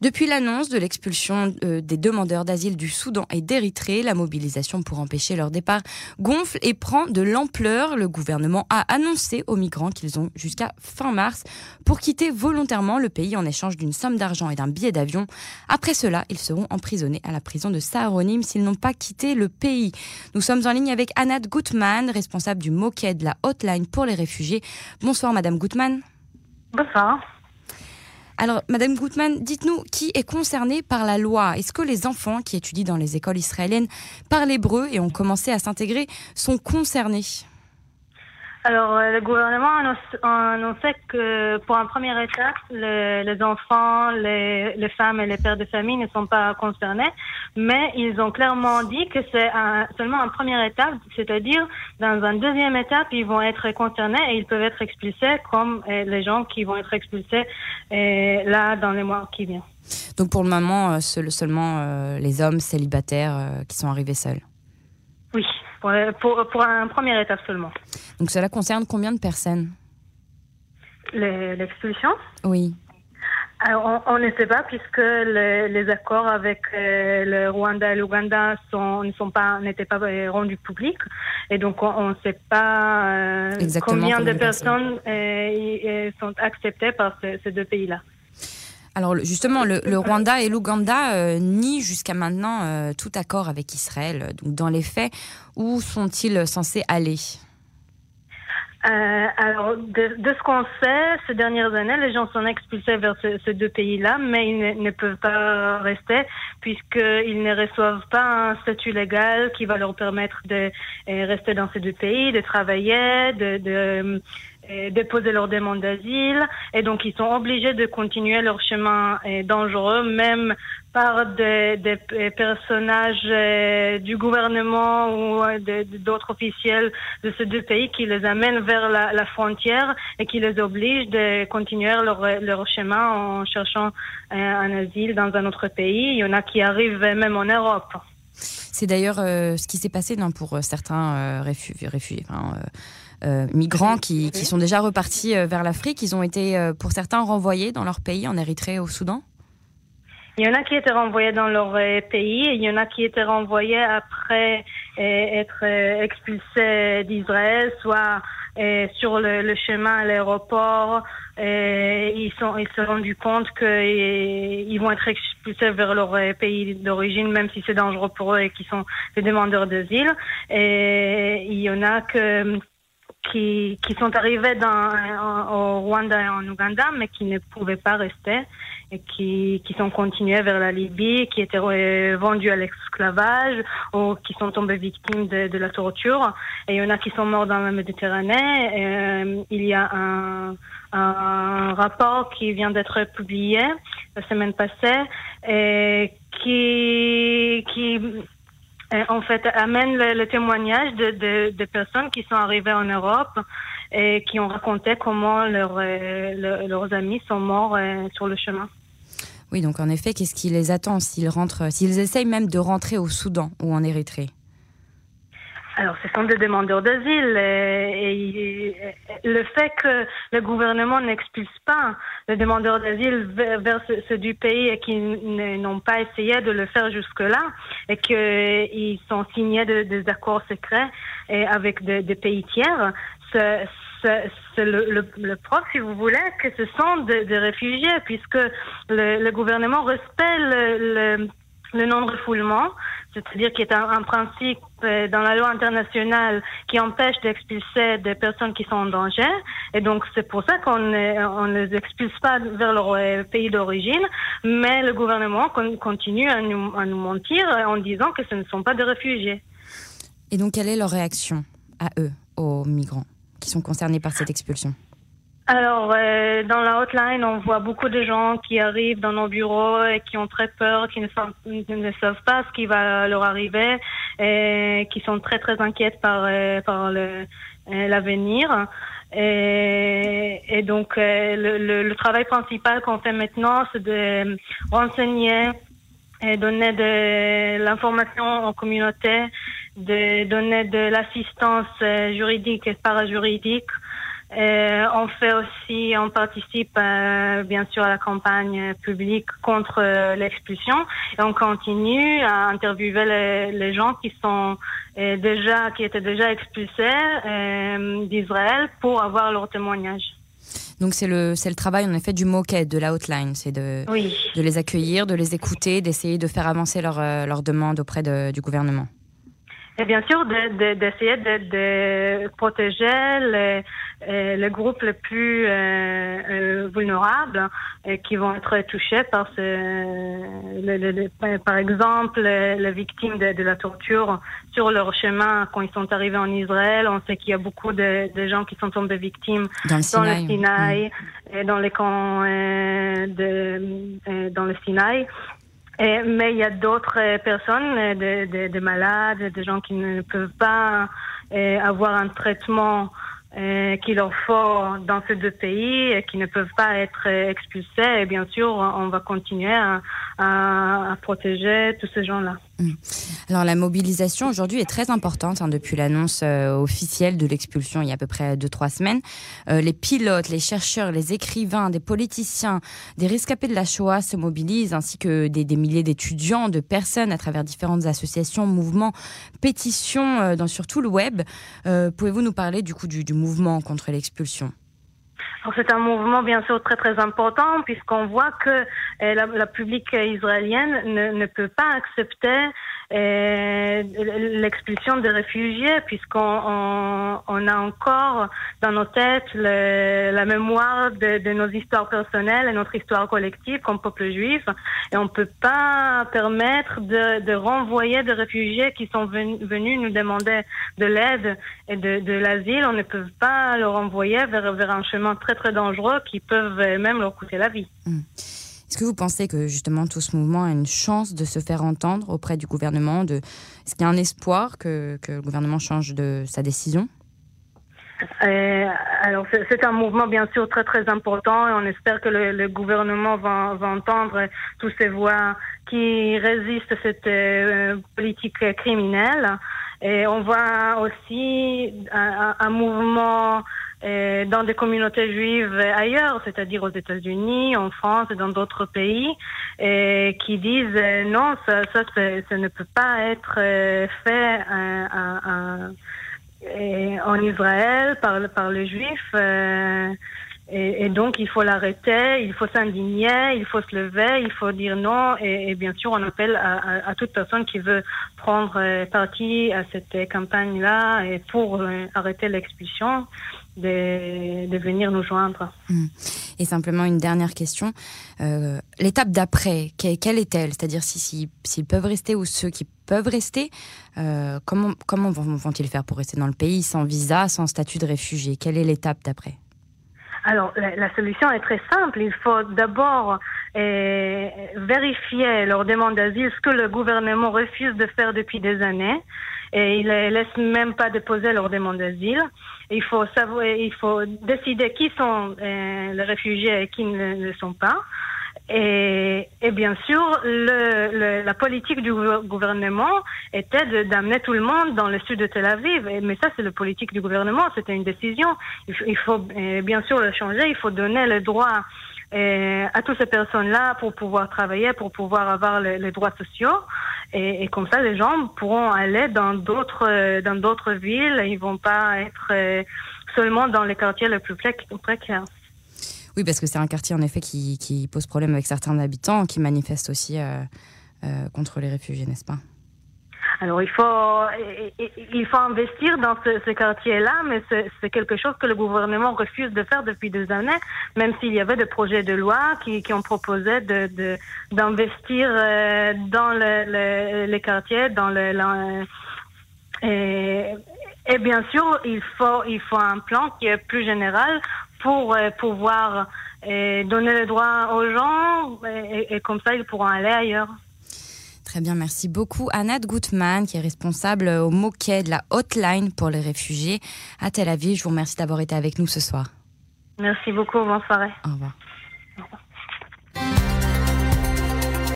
Depuis l'annonce de l'expulsion euh, des demandeurs d'asile du Soudan et d'Érythrée, la mobilisation pour empêcher leur départ gonfle et prend de l'ampleur. Le gouvernement a annoncé aux migrants qu'ils ont jusqu'à fin mars pour quitter volontairement le pays en échange d'une somme d'argent et d'un billet d'avion. Après cela, ils seront emprisonnés à la prison de Saharonim s'ils n'ont pas quitté le pays. Nous sommes en ligne avec Anat Gutmann, responsable du de la hotline pour les réfugiés. Bonsoir Madame Gutmann. Bonsoir. Alors, Madame Gutmann, dites-nous qui est concerné par la loi? Est-ce que les enfants qui étudient dans les écoles israéliennes parlent hébreu et ont commencé à s'intégrer sont concernés? Alors, euh, le gouvernement a annoncé que pour un première étape, les enfants, les, femmes et les pères de famille ne sont pas concernés, mais ils ont clairement dit que c'est seulement une première étape, c'est-à-dire dans une deuxième étape, ils vont être concernés et ils peuvent être expulsés comme euh, les gens qui vont être expulsés euh, là dans les mois qui viennent. Donc pour le moment, seulement les hommes célibataires qui sont arrivés seuls. Pour, pour, pour un première étape seulement. Donc cela concerne combien de personnes? L'expulsion Oui. Alors, on, ne sait pas puisque les accords avec euh, le Rwanda et l'Ouganda ne sont pas n'étaient pas euh, rendus publics et donc on ne sait pas euh, combien, de personnes, sont acceptées par ces deux pays-là. Alors justement, le, Rwanda et l'Ouganda euh, nient jusqu'à maintenant euh, tout accord avec Israël. Donc dans les faits, où sont-ils censés aller? Euh, alors, de, ce qu'on sait, ces dernières années, les gens sont expulsés vers ces deux pays-là, mais ils ne, peuvent pas rester puisqu'ils ne reçoivent pas un statut légal qui va leur permettre de rester dans ces deux pays, de travailler, de déposer leur demande d'asile et donc ils sont obligés de continuer leur chemin dangereux même par des, des personnages euh, du gouvernement ou euh, d'autres officiels de ces deux pays qui les amènent vers la, frontière et qui les obligent de continuer leur, chemin en cherchant un, euh, asile dans un autre pays. Il y en a qui arrivent même en Europe. C'est d'ailleurs ce qui s'est passé non, pour certains réfugiés. euh, migrants qui, qui, sont déjà repartis euh, vers l'Afrique. Ils ont été, euh, pour certains, renvoyés dans leur pays, en Érythrée au Soudan il y en a qui étaient renvoyés dans leur pays, il y en a qui étaient renvoyés après être expulsés d'Israël, soit sur le, chemin à l'aéroport. Ils sont, ils se sont rendus compte qu'ils vont être expulsés vers leur pays d'origine, même si c'est dangereux pour eux et qu'ils sont des demandeurs d'asile. Et il y en a que qui, qui sont arrivés dans, au Rwanda et en Ouganda, mais qui ne pouvaient pas rester et qui, qui sont continués vers la Libye, qui étaient vendus à l'esclavage ou qui sont tombés victimes de, de, la torture. Et il y en a qui sont morts dans la Méditerranée. Euh, il y a un, un rapport qui vient d'être publié la semaine passée et qui, qui en fait, amène le, témoignage de, de, personnes qui sont arrivées en Europe et qui ont raconté comment euh, leurs amis sont morts euh, sur le chemin. Oui, donc en effet, qu'est-ce qui les attend s'ils rentrent, s'ils essayent même de rentrer au Soudan ou en Érythrée? Alors, ce sont des demandeurs d'asile et, le fait que le gouvernement n'expulse pas les demandeurs d'asile vers, ceux du pays et qu'ils n'ont pas essayé de le faire jusque-là et qu'ils sont signés des accords secrets et avec des, pays tiers, c'est le, le, preuve, si vous voulez, que ce sont des, réfugiés puisque le, gouvernement respecte le non-refoulement, c'est-à-dire qui est un, principe euh, dans la loi internationale qui empêche d'expulser des personnes qui sont en danger. Et donc c'est pour ça qu'on ne les expulse pas vers leur euh, pays d'origine, mais le gouvernement continue à nous mentir en disant que ce ne sont pas des réfugiés. Et donc quelle est leur réaction à eux, aux migrants qui sont concernés par cette expulsion? Alors, euh, dans la hotline, on voit beaucoup de gens qui arrivent dans nos bureaux et qui ont très peur, qui ne, savent, pas ce qui va leur arriver et qui sont très très inquiètes par, euh, par euh, l'avenir. Et, et, donc, le, le, travail principal qu'on fait maintenant, c'est de renseigner et donner de l'information aux communautés, de donner de l'assistance juridique et parajuridique Euh, on fait aussi, on participe euh, bien sûr à la campagne publique contre euh, l'expulsion et on continue à interviewer les, les gens qui sont euh, déjà, qui étaient déjà expulsés d'Israël pour avoir leur témoignage. Donc c'est le c'est le travail en effet du moquet de la hotline, c'est de Oui. de les accueillir, de les écouter, d'essayer de faire avancer leurs leurs demandes auprès de- du gouvernement. Et bien sûr, de- de- d'essayer de, de protéger les, euh, les groupes les plus euh, euh, vulnérables euh, qui vont être touchés par ce, le- le- le- par exemple, les, victimes de, de la torture sur leur chemin quand ils sont arrivés en Israël. On sait qu'il y a beaucoup de, de gens qui sont tombés victimes Dans le dans Sinaï. le et dans les camps de, dans le Sinaï. Et, mais il y a d'autres personnes, des des- des malades, des gens qui ne peuvent pas avoir un traitement euh, qu'il leur faut dans ces deux pays et qui ne peuvent pas être euh, expulsés. Et bien sûr, on va continuer à protéger tous ces gens-là. Alors la mobilisation aujourd'hui est très importante hein, depuis l'annonce euh, officielle de l'expulsion il y a à peu près 2-3 semaines. Euh, les pilotes, les chercheurs, les écrivains, des politiciens, des rescapés de la Shoah se mobilisent ainsi que des, milliers d'étudiants, de personnes à travers différentes associations, mouvements, pétitions euh, dans, sur tout le web. Pouvez-vous nous parler du coup du, mouvement contre l'expulsion? C'est un mouvement bien sûr très très important puisqu'on voit que euh, la, la public israélienne ne, ne peut pas accepter l'expulsion des réfugiés puisqu'on on, on a encore dans nos têtes le- la mémoire de, de nos histoires personnelles et notre histoire collective comme peuple juif. Et on peut pas permettre de, de renvoyer des réfugiés qui sont ven- venus nous demander de l'aide et de, de l'asile, on ne peut pas leur envoyer vers, vers un chemin très très dangereux qui peuvent euh, même leur coûter la vie. Est-ce que vous pensez que justement tout ce mouvement a une chance de se faire entendre auprès du gouvernement de... Est-ce qu'il y a un espoir que, le gouvernement change de sa décision? Euh, alors c'est un mouvement bien sûr très très important et on espère que le, gouvernement va, va entendre toutes ces voix qui résistent à cette euh, politique criminelle. Et on voit aussi un, un- mouvement euh, dans des communautés juives ailleurs, c'est-à-dire aux États-Unis, en France et dans d'autres pays, qui disent euh, non, ça, ça, ne peut pas être euh, fait en Israël par, par les Juifs. Et, donc, il faut l'arrêter, il faut s'indigner, il faut se lever, il faut dire non. Et, bien sûr, on appelle à, toute personne qui veut prendre euh, partie à cette campagne-là et pour euh, arrêter l'expulsion, de, venir nous joindre. Et simplement une dernière question. Euh, L'étape d'après, que- quelle est-elle? C'est-à-dire si, si- s'ils peuvent rester ou ceux qui peuvent rester, comment, comment vont- vont-ils faire pour rester dans le pays sans visa, sans statut de réfugié? Quelle est l'étape d'après? Alors, la, la solution est très simple. Il faut d'abord euh, vérifier leur demande d'asile, ce que le gouvernement refuse de faire depuis des années. Et il ne laisse même pas déposer leur demande d'asile. Il faut savoir, il faut décider qui sont euh, les réfugiés et qui ne le sont pas. Et, et bien sûr, le, le- la politique du gouver- gouvernement était d'amener tout le monde dans le sud de Tel Aviv. Et- mais ça, c'est la politique du gouvernement, c'était une décision. Il faut, il faut, bien sûr le changer, il faut donner le droit euh, à toutes ces personnes-là pour pouvoir travailler, pour pouvoir avoir les, droits sociaux. Et, et comme ça, les gens pourront aller dans d'autres euh, dans d'autres villes. Ils vont pas être euh, seulement dans les quartiers les plus pré- précaires. Oui, parce que c'est un quartier en effet qui, pose problème avec certains habitants, qui manifestent aussi euh, euh, contre les réfugiés, n'est-ce pas? Alors il faut il faut investir dans ce, quartier-là, mais c'est quelque chose que le gouvernement refuse de faire depuis des années, même s'il y avait des projets de loi qui, ont proposé d'investir euh, dans le, le- les quartiers, dans le, et, et bien sûr il faut il faut un plan qui est plus général pour euh, pouvoir euh, donner le droit aux gens et, et comme ça ils pourront aller ailleurs. Très bien, merci beaucoup. Anat Gutmann, qui est responsable au Moquet de la hotline pour les réfugiés à Tel Aviv. Je vous remercie d'avoir été avec nous ce soir. Merci beaucoup, bonne soirée. Au revoir.